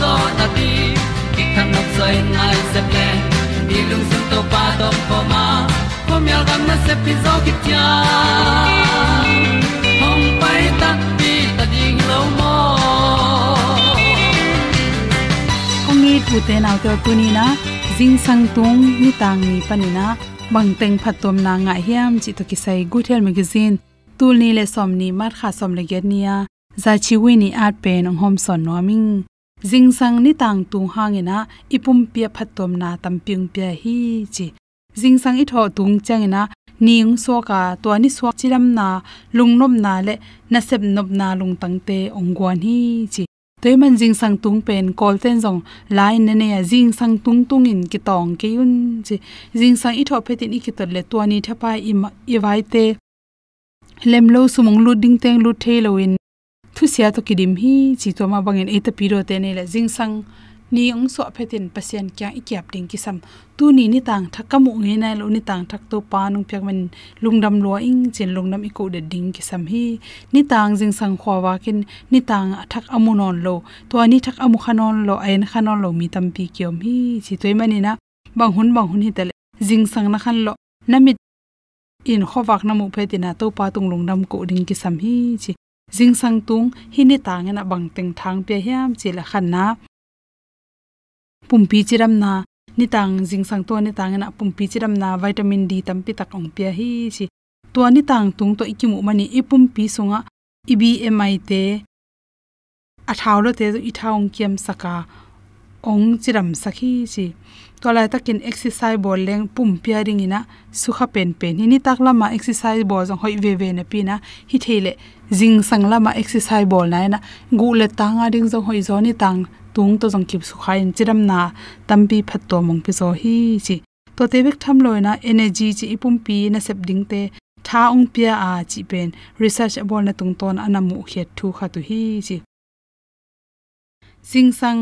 zo na ti ki kan nok sai nai se ple ni lung sun to pa to pa ma. Ko myal gam na se pi zo ki tia hom pai ta ti ta ding lo mo ko mi tu te na te tu ni na jing sang tung ni tang ni panina bang teng phatom na nga hiam chi to ki sai good health magazine. Tul ni le som ni mar kha som le get nia. Za chi wi ni at pe nong hom son no ming zing sang ni tang tu hangena ipum pia phatom na tam piung pia hi chi. Zing sang i tho tung changena ning so ka to ni so chiram na lungnom na le na sep nop na lung tangte ongwan hi chi. Toy man jing sang tung pen call ten jong line ne ne jing sang tung tung in ki tong ke yun chi. Jing sang i tho phetin i ki to le to ni thapa i i vai te. Lem lo sumong lu ding teng lu the lo in thu sia to kidim hi chi to ma bangin eta piro te ne le jing sang ni ong so phetin pasien kya i kyap ding ki sam tu ni ni tang thak kamu nge na lo ni tang thak to pa nung pyak man lungdam lo ing chen lungnam i ko de ding ki sam hi. Ni tang jing sang khwa wa kin, ni tang thak amu non lo. To ani thak amu khanon lo ain khanon lo, mi tam pi kyom hi. Chi toy mani na, bang hun bang hun hi tale jing sang na khan lo. Namit in khowak namu phetina to pa tung lungnam ko ding ki sam hi. Chi jing sang tung, hini tangena bangteng thang pe hiam chila khanna pumpi chiram na, ni tang jing sang to ni tangena pumpi chiram na vitamin d tampi tak ong pia hi chi. To ni tang tung to ikimu mani ipum pi sunga ibmi te. Athaulo te i thaung kiam saka ong chiram sakhi chi tolai takin exercise ball leng pum pia ring ina sukha pen pen. Ni tak lama exercise ball jong hoi ve ve na pina hi thele jing sang lama exercise ball na na gu le tanga ding jong hoi zoni tang, tung to jong kip sukha in chiram na tambi phat to mong pi zo hi chi. To te bek tham loina energy chi ipum pi na sep ding te, tha ong pia a chi pen. Research ball na tung ton anamu khet thu kha tu hi chi. Sing sang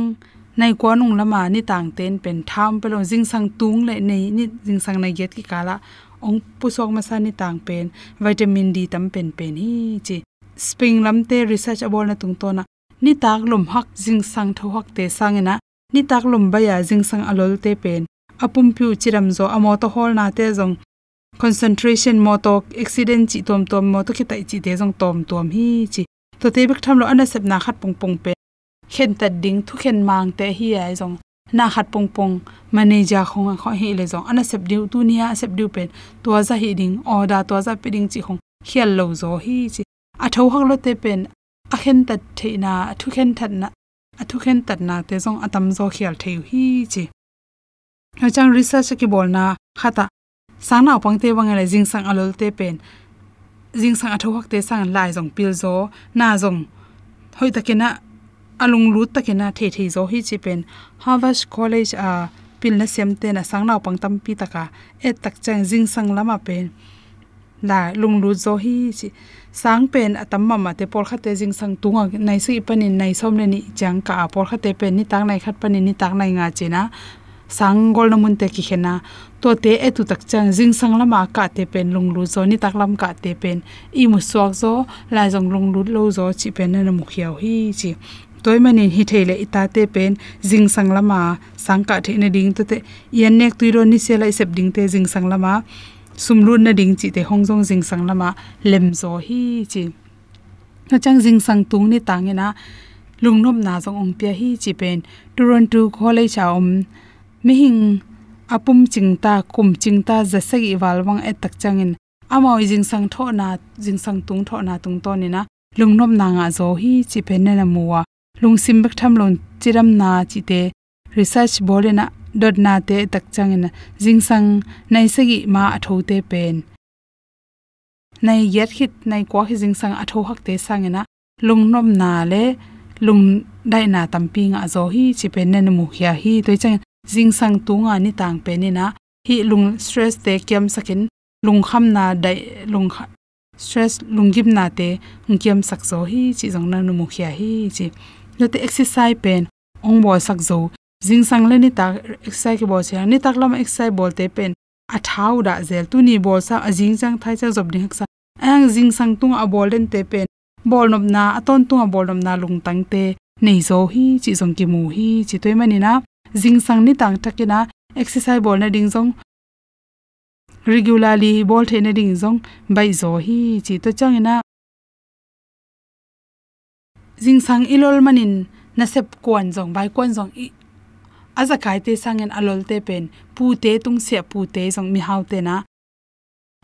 nai ko nung lama, ni tang ten pen tham pe lo jing sang tung le nei ni jing sang nai get ki kala. Ong pusok ma sa ni tang pen, vitamin d tam pen pen hi, chi. Spring lam te research abol na tung to na. Ni tak lum hak jing sang tho hak te sangena ni tak lum ba ya jing sang alol te pen. Apum phu chiram zo amo to hol na te zong. Concentration mo to accident chi tom tom mo to ki tai chi te jong tom tom hi, chi. To te bek tham lo ana sep na khat pung pung pe khen ta ding thu khen mang te hi ai jong na khat pung pung manager khong kho hi le jong ana sep diu tu nia sep diu pen. To za hi ding oda to za pe ding chi khong. Khial lo zo hi chi. A tho hak lo te pen. A khen ta the na thu khen that na, a thu khen tat na te jong atam zo khial theu hi chi. Ha chang research ki bol na, khata. Sana pangte wangale e jing sang alol te pen. Jing sang atho hak te sang lai jong pil zo. Na jong hoi takena alung lut takena the the zo hi chi pen. Harvard college, a pil na sem te na sang naw pang tam pi taka e tak chang jing sang lama pen. La, lung lut zo hi chi, sang pen atam ma ma te por khate jing sang tunga nai si panin nai som le ni chang ka por khate pen. Ni tak nai khat panin ni tak nai nga chena sanggol na mun te ki khena to te e tu tak chang jing sang lama ka te pen, lung lu zo. Ni tak lam ka te pen. I mu suak zo, la jong lung lu lo zo chi pen na mu khiao hi chi toy manin hi theile ita te pen jing sang lama sangka the na ding to te yan nek tuiro ni sela sep ding te jing sang lama sumrun na ding chi te hongjong jing sang lama lem zo hi chi. Na chang jing sang tung ni tangena lungnom na jong ong pia hi chi pen. Toronto college cha om. Mi hing apum chingta kum chingta jasagi walwang e tak changin amao jing sang tho na jing sang tung tho na tung to ni na lungnom na nga zo hi chi pen na muwa lungsim bek tham lon chiram na chi te research bolena dot na te tak na jing sang nai sagi ma atho te pen nai yet hit nai kwa hi jing sang atho hak te sangena lungnom na le lung dai na tampi nga zo hi chi pen ne mu khia hi toi chang jing sang tu nga ni tang pe ni na hi lung stress te kyam sakin lung kham na dai lung stress lungim na te ngiam sak zo hi chi jong na nu mu khia hi chi no exercise pen ong bo sak zo jing sang le ni ta exercise ki bo che, ni tak lam exercise bol te pen, a thau da zel tu ni bol sa ajing chang thai cha job ni hak sa, ang jing sang tung a bol den te pen bol nom na aton tung a bol nom na lung tang te nei zo hi chi jong ki mu hi chi toy mani na jing sang ni tang takina exercise bol na ding jong regularly bol the na ding jong bai zo hi chi to chang ina sang ilol manin na sep kwan jong bai kwan jong i aza kai te sangen alol te pen pu te tung se pu te jong mi hau te na.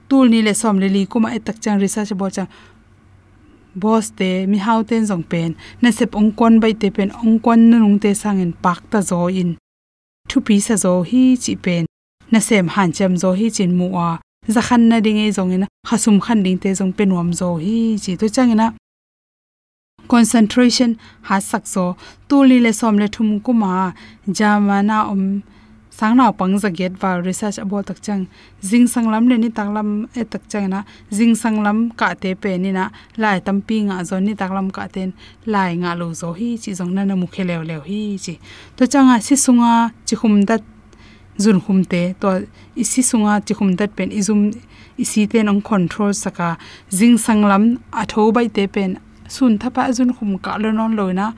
Tul ni le som le li kuma etak chang research bo cha boss te mi hau ten jong pen na sep ong kon bai te pen, ong kon na nung te sangen pak ta zo in. Thu pi sa zo hi chi pen na sem han cham zo hi chin mu a za khan na ding e jong ina, khasum khan ding te jong pen wam zo hi chi to chang ina concentration ha sakso tuli le som le thum kuma jamana om sangna pang za get wa research about tak chang. Jing sanglam le ni taklam e tak chang na. Jing sanglam ka te pe ni na. Lai tam pi nga zo ni taklam ka ten. Lai nga lo zo hi chi jong na na mu khe lew lew hi chi. To changa si sunga chi khum dat zun khum te. To isi sunga chi khum dat pen izum isi ten ong control saka. Jing sanglam atho bai te pen sun thapa jun khum ka lo non loina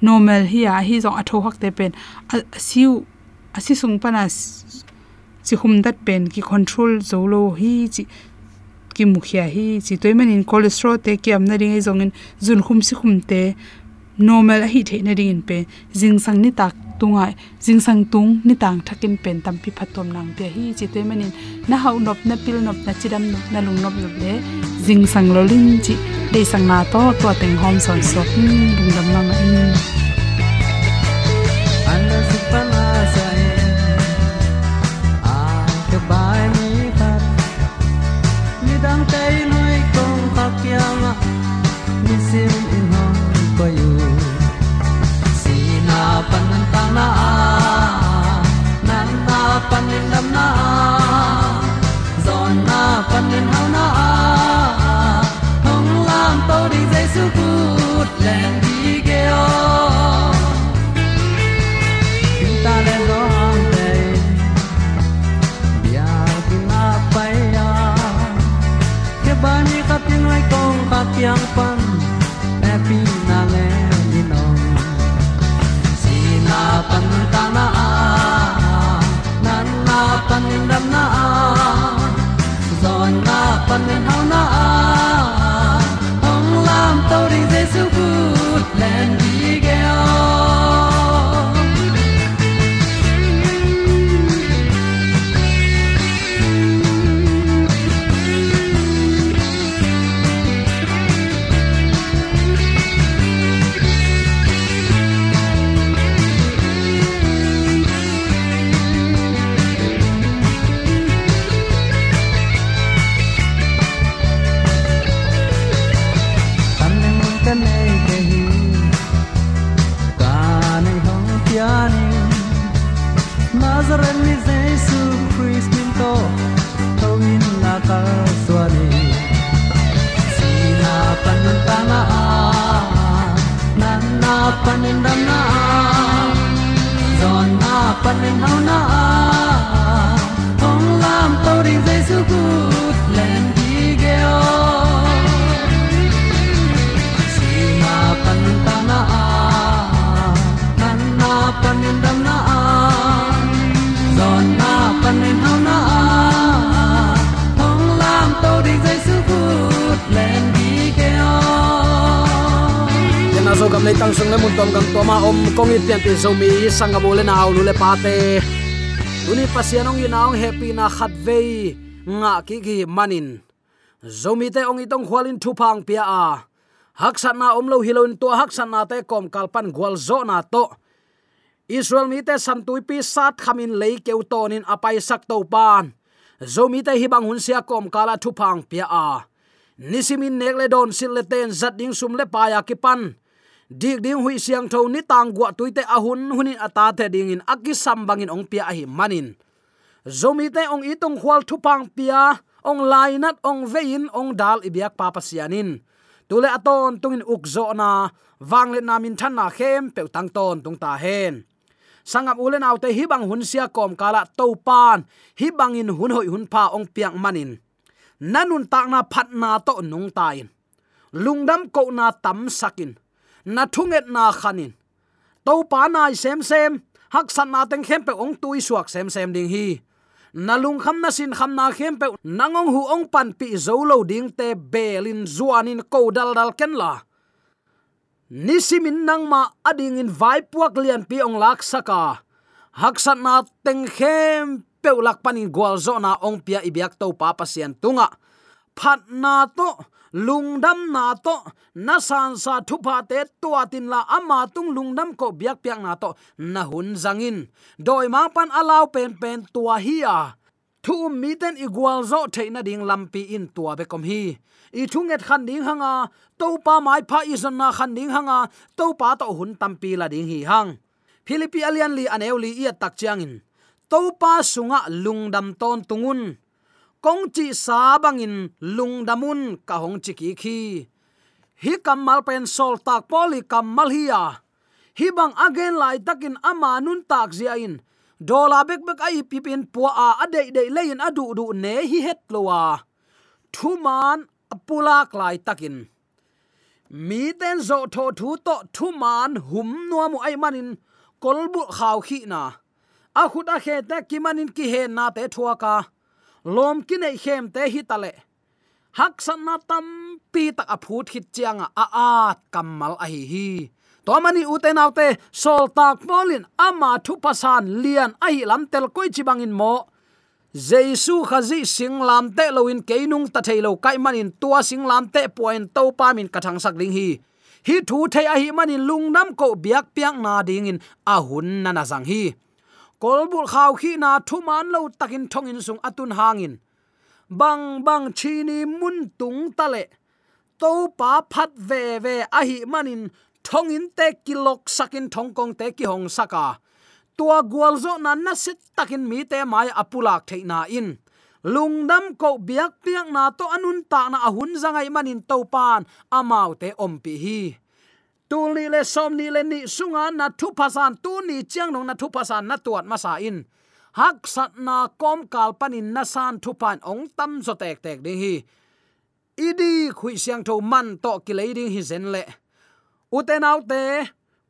normal hi a, hi zong atho hak te pen. Siu asi sung pana chi khum dat pen. Ki control zo lo hi, chi, ki mukhia hi, chi toiman in cholesterol te ki amna ring e zongin zun khum si khum te normal hi the na ring in pe. Jing sang ni tak tunga jing sang tung ni tang thakin pen tam pi phatom nang pe. Hi chi te manin. Na hau nop, na pil nop, na chiram nop, na lung nop nop le. Jing sang lo lin chi. De sang na to to teng hom son so bung hmm, dam ma ma in. Zon na pan na gam nei tang sung le mun tom gang to ma om kong it pian pi zo mi sanga bole na lu le pa te tuni pasianong inaong happy na khat ve nga ki ki manin. Zomi te ong itong khwalin thu phang pia a haksat na om lo hilon to haksat na te kom kalpan gwal zo na to Israel mi te santui pi sat khamin lei keu tonin apai sak to pan. Zomi te hibang hun sia kom kala thu phang pia à. a nisimin nekle don sil le ten zat ding sum le pa ya ki pan dik ding hui siang tho ni tang gwa tuite ahun hunin ata the ding in aki sambangin ong pia hi manin. Zomi te ong itong khwal thupang pia, ong lainat, ong vein, ong dal ibyak papa sianin. Tule aton tungin ukzo na wanglet namin than na khem pe tang ton tung ta hen. Sangam ulen autte hibang hun sia kom kala to pan hibangin hun hoi hun pa ong piang manin. Nanun tak na phat na to nung tain. Lungdam ko na tam sakin na thunget na khanin. To pa nai sem sem, hak san na teng khem pe ong tui suak sem sem ding hi. Na lung kham na sin kham na khem pe nangong hu ong pan pi zolo ding te belin zuanin ko dal dal ken la. Nisimin nang ma ading in vai puak lian pi ong lak saka. Hak san na teng khem pe lak panin gwal zo na ong pia ibyak to pa pasian tunga phat na to lungdam na to na san sa thupa te tua tin la ama tung lungdam ko biak piak na to na hun zangin doi ma pan alaw pen pen tua hi a. Thu mi ten igual zo theina ding lampi in tua be kom hi. I thunget khan ding hanga to pa mai pha i zon na khan ding hanga to pa to hun tampi la ding hi hang. Philippi alian li aneu li ia tak chiang in. To pa sunga lungdam ton tungun kong chi sa bangin lungdamun ka hong chi ki khi. Hi kamal pen sol tak poli kamal hiya hi bang again lai takin ama nun tak zia in. Dola bek bek ai pipin pu a ade de lein adu du ne hi het lowa thuman apulak lai takin. Mi ten zo tho thu to thuman hum nuwa mu ai manin kolbu khaw khi na. A khuta khe ta kimanin ki he na te thuaka lom ki nei khem te hi tale hak san na tam pi tak aphut hit chianga a a kamal a hi hi. To mani uten autte sol tak molin ama thu pasan lian a hi lam tel koi chi bangin mo. Jesu khazi singlam te loin keinung ta thailo kai manin, tua singlam te point to pa min kathang sak ding hi. Hi thu thei a hi manin lungnam ko biak piak na ding in, a hun na na zang hi kolbul khaw khi na thu man lo takin thongin sung atun hangin. Bang bang chini mun tung tale to pa phat ve ve, a hi manin thongin te kilok sakin thongkong te ki hong saka. Tua gwal zo nan na sit takin mi te mai apulak theina in. Lungdam ko biak piak na to anun ta na ahun zangai manin to pan amau te ompi hi tu li le som ni le ni sunga na thu pasan tu ni chiang nong na thu pasan na tuat masa in. Hak sat na kom kal panin na san thu pan ong tam zo tek tek ding hi. Idi khui siang tho man to ki le ding hi zen le. Uten autte,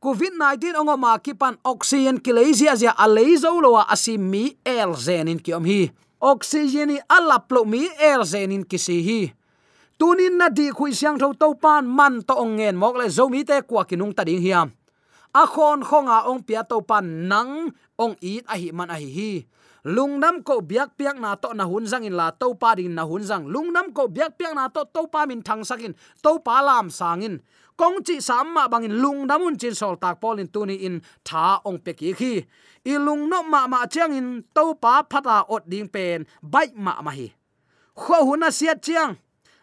covid 19 ongo ma ki pan oxygen ki le zia zia a le zo lo a si mi el zen in ki om hi. Oxygen i alap lo mi el zen in ki si hi tunin na di khui siang tho to pan man to ongen mok le zo mi te kwa kinung ta ding hiam. A khon khonga ong pia to pan nang ong it a hi man a hi hi. Lungnam ko biak piak na to na hun zang in la to pa ding na hun zang. Lungnam ko biak piak na to to pa min thang sakin, to pa lam sangin. Kong chi samma bangin lungnamun chin sol tak polin tuni in tha ong pe ki khi. I lung no ma ma chiang in to pa phata ot ding pen bai ma ma hi. Kho hun a siat chiang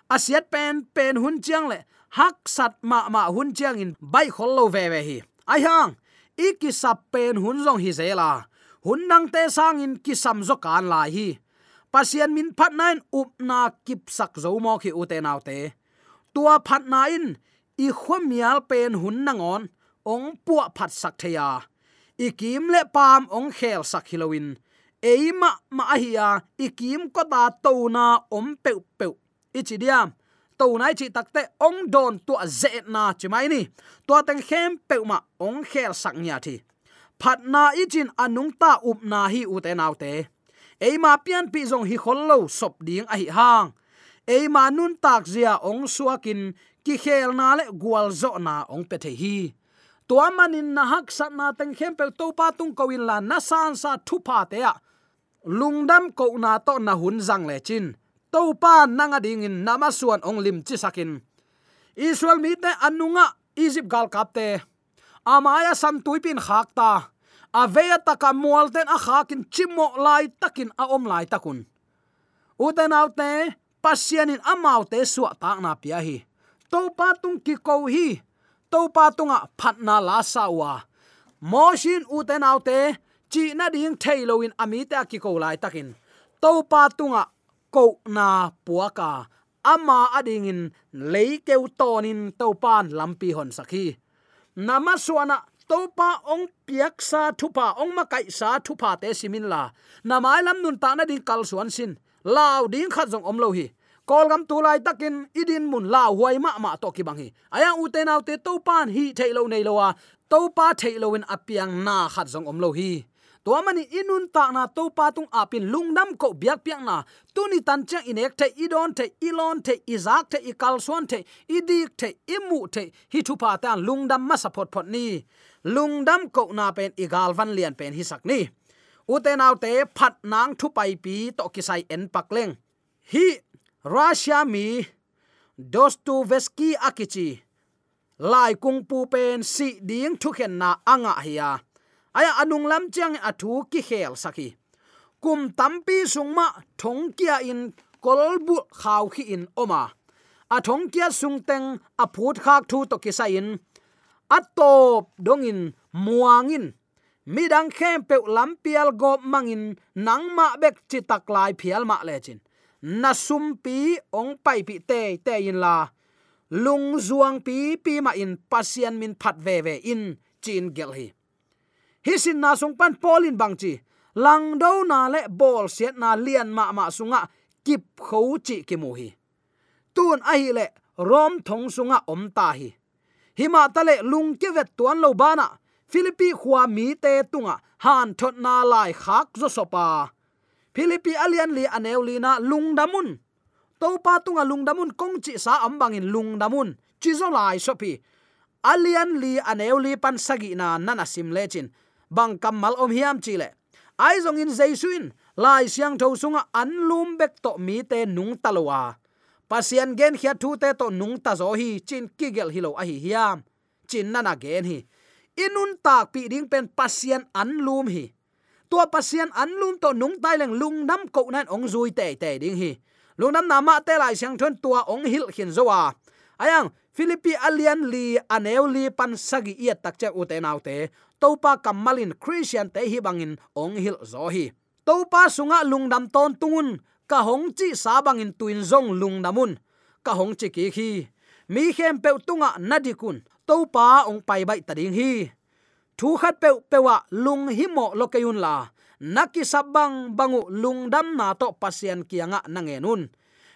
asiat pen pen hun chiang le. Hak sat ma ma hun chiang in bai khol lo ve ve hi. Ai hang, i ki sap pen hun zong hi zela hun nang te sang in ki sam zo kan lai hi. Pasian min phat nain up na kip sak zo mo khi u te naw te. Tua phat nain, i khomial pen hun nangon ong puwa phat sak theya ikim le pam ong khel sak hilowin eima ma hiya ikim ko ta to na om pe pe ichi diam to nai chi takte ong don to ze na chi mai ni to teng khem pe ma ong khel sak nya thi phat na ichin anung ta up na hi u te nau te eima pian pi zong hi khol lo sop ding a hi hang. Eima nun tak zia ong suakin ki khel na le gwal zo na ong pe the hi. To manin na hak sat na teng khem pe to pa tung ko in la na san sa thu pa te ya lungdam ko na to na hun zang le chin to pa nanga ding in nama suan ong lim chi sakin israel mi te anunga egypt gal kapte. Amaya sam tuipin khakta. Aveya taka mual ten a khakin chimo lai takin a om lai takun. Uten autte pasianin amaute suwa ta na pia hi to pa tung ki ko hi. To pa tunga phatna la sawa. Moshin uten autte chi na ding thailoin in amite ki ko lai takin. To pa tunga ko na puaka ama adingin leikeu tonin topan lampi hon sakhi. Nama suana topa ong piak sa thupa, ong makai sa thupa te simin la. Namai lam nun ta na ding kal suan sin. Lao ding khat jong om lo hi. Kol gam tu lai takin idin mun la huai ma ma to ki bang hi. Aya u te nau te to pan hi thailo nei lo wa to pa thailo in apiang na khat jong om lo hi to mani inun ta na to pa tung apin lungnam ko biak piak na. Tu ni tan chang inek the idon the ilon the izak the ikal suan the idik the imu the hi thu pa tan lungdam ma support phot ni. Lungdam ko na pen igal van lian pen hi sak ni uten autte phat nang thu pai pi to kisai en pakleng hi, russia mi dostoevsky akichi. Lai kung pu pen si ding thu khen na anga hiya aya anung lam chang athu ki khel saki kum tampi sungma thong kia in kolbu khaw khi in oma. A thong kia sungteng a phut khak thu to ki sa in. Atop dongin muangin midang khem pe lampial go mangin nangma bek chi taklai phial ma lechin na sum pi ong pai pi te te in la. Lung zuang pi pi ma in pasian min phat ve ve in chin gel hi hisin na sung pan polin bang chi. Lang do na le bol siat na lian ma ma sunga kip khou chi ki mu hi. Tun a hi le rom thong sunga om ta hi. Hima tale lung ke vet tuan lo bana philippi khwa mi te tunga. Han thot na lai khak zo sopa philippi alian li aneu li na lung damun to pa tunga damun kong chi sa ambangin lungdamun chi zo lai sopi alian li aneu li pan sagi na nana sim lechin bang kamal om hiam chi le. Ai zong in jaisuin lai siang tho sunga an lum bek to mi te nung talwa pasian gen khia thu te to nung ta zo hi, chin kigel hilo a hi hiam. Chin nana gen hi. Inun tak pi ding pen pasian an lum hi. Tua pasian an lum to nung tai leng lung nam ko nan ong zui te te ding hi. Lung nam nama te lai siang thon tua ong hil khin zo wa ayang, philippi alian li aneu li pan sagi ia tak che u te nau te topa kamalin christian te hi bangin ong hil zo hi. Topa sunga lungdam ton tungun, ka hong chi sa bangin tuin zong lungdamun ka hong chi ki khi mi khem pe tunga nadikun topa ong pai bai tading hi. Thu khat pe pewa lung hi mo lokeyun la, naki sabang bangu lungdam na to pasian kianga nangenun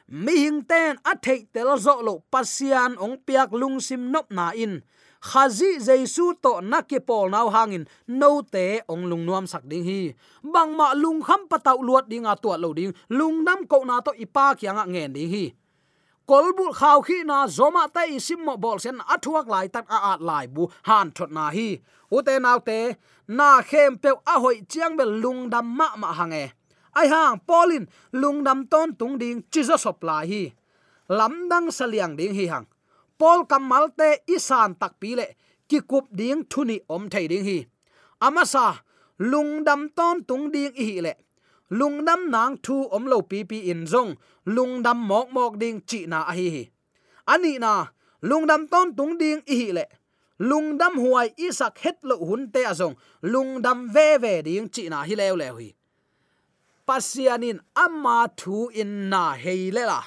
mi hing ten a thei tel zo lo pasian ong piak lung sim nop na in khazi jaisu to naki pol nau hangin, no te ong lung nuam sak ding hi. Bang ma lung kham patau luat ding a tuat lo ding, lung nam ko na to ipa kyanga ngen ding hi. Kolbul khaw khi na zoma ta isim mo bol sen athuak lai tak a at lai bu han thot na hi. Ute naw te, na khem pe a hoi chiang bel lung dam ma ma hange. Ai hang polin lung dam ton tung ding chizo sop lai hi. Lam dang saliang ding hi hang pol kamalte isan tak pi le, ki kup ding thuni om thei ding hi. Amasa lungdam ton tung ding hi le. Lungdam nang thu om lo pi pi in zong lungdam mok mok ding chi na a hi hi. Ani na lungdam ton tung ding hi le. Lungdam huai isak het lo hun te azong lungdam ve ve ding chi na hi lew lew hi. Pasianin amma thu in na hei le la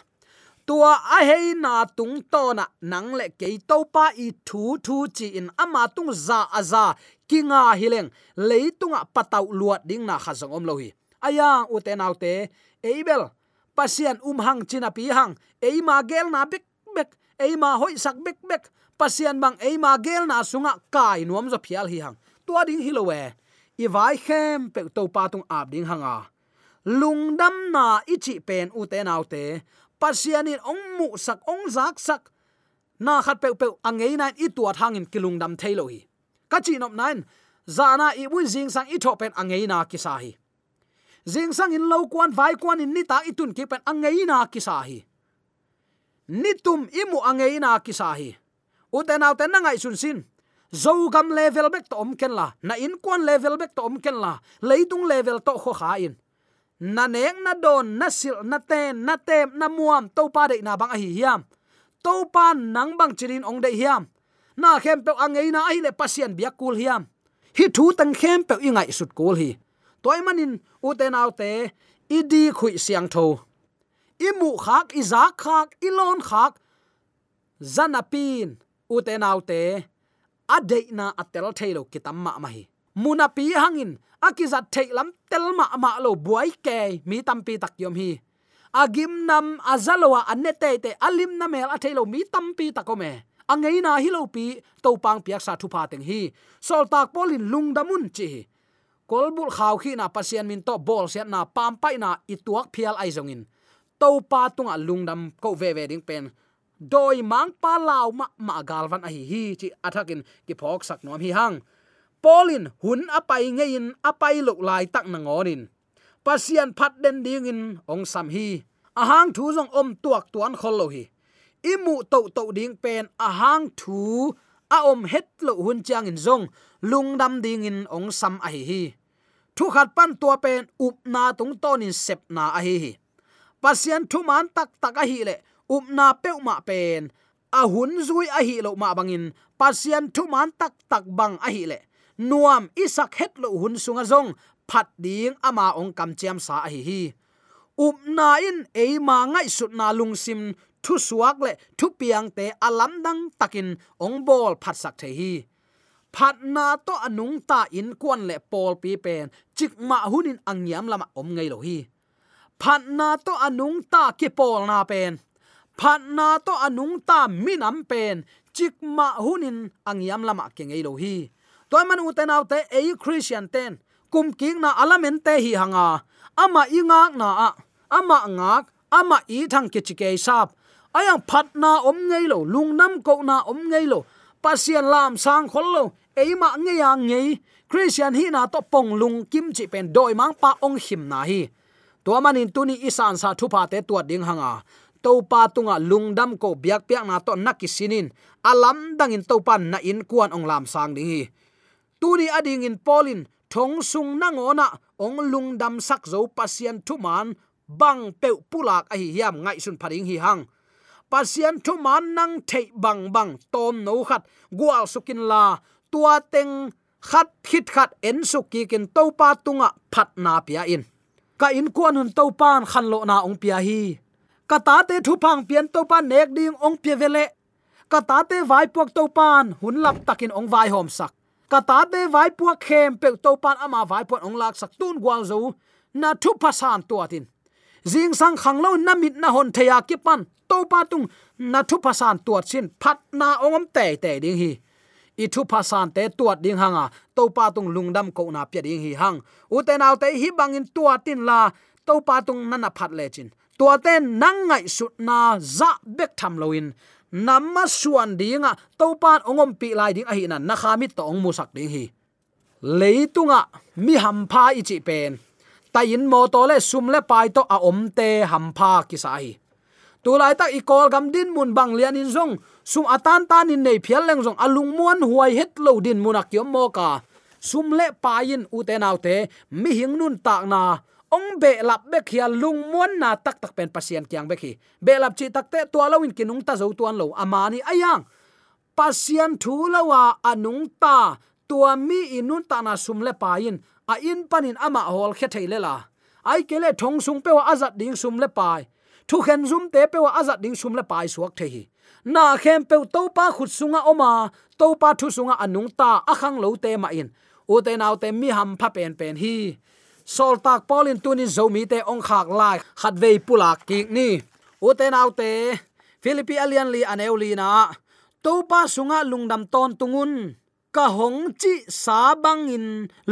tua a hei na tung to na nang le ke to pa i thu thu chi in ama tung za aza kinga hileng leitunga patau luat ding na khazong om lo u aya uten autte eibel pasian um hang china pi hang. Eima gel na bek bek. Eima hoi sak bek bek. Pasian bang eima gel na sunga kai nuam zo phial hi hang. Tua ding hilowe i vai khem pe to pa tung ap ding hanga lungdam na ichi pen uten autte pasianin ong mu sak, ong zak sak. Na khat pe pe angei nan i tuat hangin kilung dam thailo hi. Ka chi nop nan, zana i bun jing sang i thop pen angei na ki sa hi. Jing sang in lo kwan vai kwan in ni ta itun ki pen angei na ki sa hi. Ni tum imu angei na ki sa hi. Uten out na ngai sun sin. Zo gam level back to om ken la. Na in kwan level back to om ken la. Leitung level to kho kha in na neng, na don, na sil, na ten, na tem, na muam to pa de na bang a hi hiam. To pa nang bang chirin ong de hiam. Na khem pe angei na ai le pasien bia kul hiam. Hi thu tang khem pe ingai sut kul hi. Toy manin, u te nau te, i di khui siang tho. I mu khak, i za khak, i lon khak. Zanapin u te nau te ade na atel thailo kitam ma ma hi muna pi hangin. Akizat theilam telma ma lo buai ke. Mi tampi tak yom hi. Agim nam azalwa anete te alim na mel athelo mi tampi takome angeina na topang pi pang piak sa thupa teng hi. Sol tak polin lung damun chi. Kolbul khaw khi na pasian min to bol set na pam pai na ituak phial ai zongin to pa tunga lungdam ko ve ve ding pen. Doi mang pa law ma ma galwan a hi hi chi athakin ki phok sak nom hi hang polin hun apai ngein, apai lok lai tak na ngonin pasian phat den ding in ong sam hi. Ahang thu jong om tuak tuan khol lo hi. Imu to to ding pen, ahang thu a om het lo hun chang in jong lung dam ding in ong sam a hi hi. Thu khat pan tua pen, up na tung ton in sep na a hi hi. Pasian thu man tak tak a hi le, up na pe ma pen, a hun zui a hi lo ma bangin. Pasian thu man tak tak bang a hi le nuam isak het lo hun sunga zong phat ding ama ong kam chiam sa hi hi. Up na in e ma ngai sut na lung sim thu suak le thu piang te alam dang takin ong bol phat sak the hi. Phat na to anung ta in kwan le pol pi pen chik ma hunin angyam lama om ngai lo hi. Phat na to anung ta ki pol na pen phat na to anung ta minam pen chik ma hunin angyam lama ke ngai lo hi toy man uten autte e christian ten. Kum king na alamen te hi hanga. Ama ingak na a. Ama ngak, ama i thang ke chike sap. Ayang phat na om ngei lo lungnam ko na om ngei lo. Pasian lam sang khol lo eima nge ya ngei. Christian hi na to pong lung kim chi pen doi mang pa ong him na hi. To manin tuni isan sa thupa te tuat ding hanga. Topa tunga lungdam ko biak piak na to nakisinin. Alam dangin topan na in kuan ong lam sang ding hi tuni ading in polin thong sung na ngona ong lungdam sak zo pasien thu man, bang pe pulak a hi hiam ngai sun pharing hi hang. Pasien thu man nang thei bang bang, tom no khat, gual sukin la, tua teng, khat khit khat en suki kin to pa tunga phat na pia in. Ka in kuan hun to pan khan lo na ong pia hi. Ka ta te thu phang pian to pan nek ding ong pia vele. Ka ta te vai puak to pan hun lap takin ong vai hom sak ka ta te vai pu khem pe to pan ama vai puak ong lak sak tun gwal zo, na thu pasan tuatin jing sang khang lo na mit na hon theya ki pan, to pa tung, na thu pasan tuat chin phat na ongom te te ding hi. I thu pasan te tuat ding hanga to pa tung lungdam ko na pya ding hi hang. U te naw te hi bangin tuatin la, to pa tung nana phat le chin. Tua te nang ngai sut na za bek tham loin namma suan dinga topan ongom pi lai ding a hi na na khamit to ong musak ding hi. Leitunga mi ham pha ichi pen. Tayin mo to le sum le pai to a om te ham pha ki sai tu lai tak i gam din mun bang lian in zong, sum atan tan in nei phial leng zong alung muan huai het lo din munak yom mo ka. Sum le pain u te nau te, mi hing nun tak na ong be lap be khia lung muan na tak tak pen pasien kyang be khi. Be lap chi tak te to lawin kinung ta zo tuan lo. Amani ayang. Pasien thu lawa anung ta. Tua mi inun ta na sum le pain. A in panin ama hol khe theile la. Ai kele thong sung pe wa azat ding sum le pai. Thu khen zum te pe wa azat ding sum le pai suak the hi. Na khem pe to pa khut sunga oma. To pa thu sunga anung ta. Akhang lo te ma in. U te naw te mi ham pha pen pen hi sol tak polin tunin zomi te ong khak lai khat vei pula ki ni. Uten te te philippi alian li aneuli na to pa sunga lungdam ton tungun ka hong chi sa bang in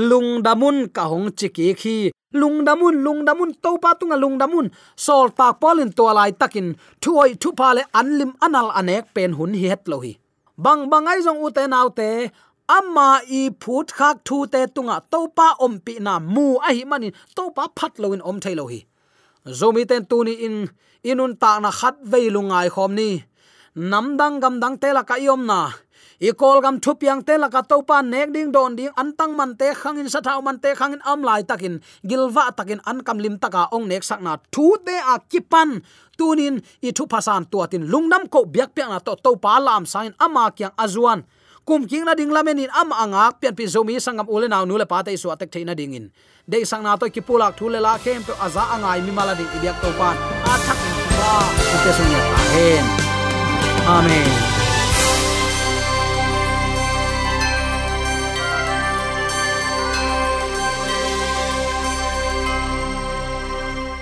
lungdamun ka hong chi ki khi lungdamun lungdamun to pa tunga lungdamun sol tak polin to lai takin thuoi thu pa le anlim anal anek pen hun hi het lohi, bang bang bangai jong uten te te ama i phut khak thu te tunga topa ompi na mu a hi mani topa phat loin om thailo hi. Zomi ten tuni in, inun ta na khat vei lungai khom ni. Namdang gam dang te la ka yom na. I kol gam thu piang te la ka topa nek ding don ding antang man te khangin sa thau man te khangin am lai takin. Gilwa takin an kam lim taka ong nek sak na thu te a kipan. Tunin i thu phasan tuatin lungnam ko biak pe na to topa lam sain ama kyang azuan kum king na ding lamen in am anga pian pi zomi sangam ule naw nu le pa te su atek theina ding in. De sang na to ki pulak thu le la kem pe aza angai mi mala ding ibyak to pan a thak in ba te su ya amen amen.